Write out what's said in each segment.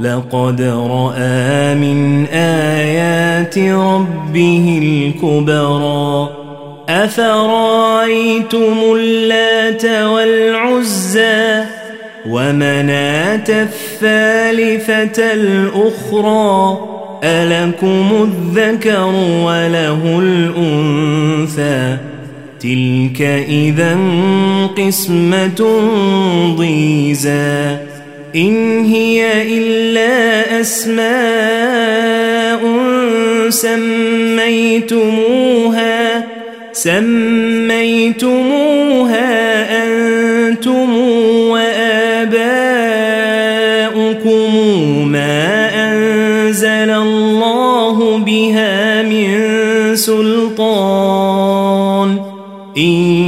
لقد رأى من آيات ربه الكبرى. أفرأيتم اللات والعزى ومناة الثالثة الأخرى؟ ألكم الذكر وله الأنثى؟ تلك إذا قسمة ضيزى. إن هي إلا أسماء سميتموها سميتموها أنتم وآباؤكم ما أنزل الله بها من سلطان. إن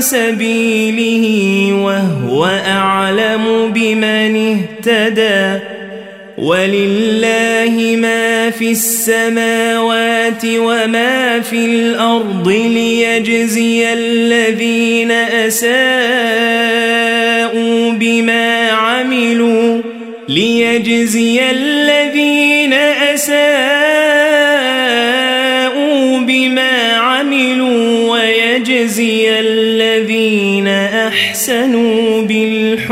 سبيله وهو أعلم بمن اهتدى ولله ما في السماوات وما في الأرض ليجزي الذين أساءوا بما عملوا ليجزي الذين أساءوا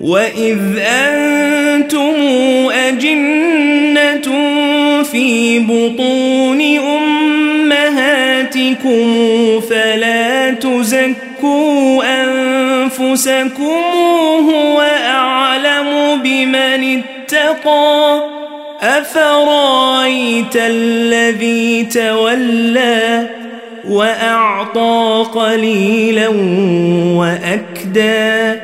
وإذ أنتم أجنة في بطون أمهاتكم فلا تزكوا أنفسكم هو أعلم بمن اتقى أفرايت الذي تولى وأعطى قليلا وأكدى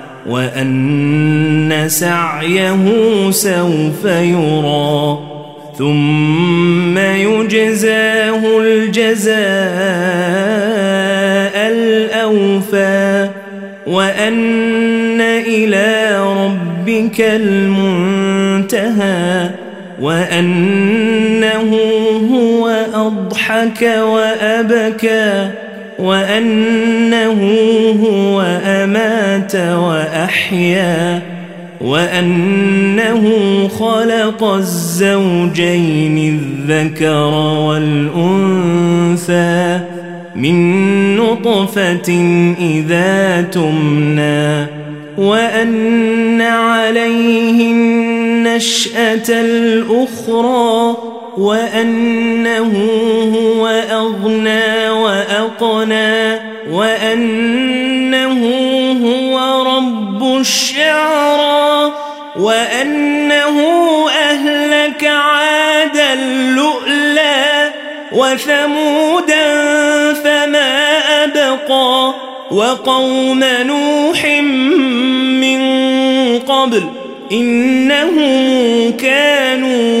وأن سعيه سوف يرى ثم يجزاه الجزاء الأوفى وأن إلى ربك المنتهى وأنه هو أضحك وأبكى. وأنه هو أمات وأحيا وأنه خلق الزوجين الذكر والأنثى من نطفة إذا تمنى وأن عليه النشأة الأخرى وأنه هو أغنى وأقنى وأنه هو رب الشعرى وأنه أهلك عاد اللؤلا وثمودا فما أبقى وقوم نوح من قبل إنهم كانوا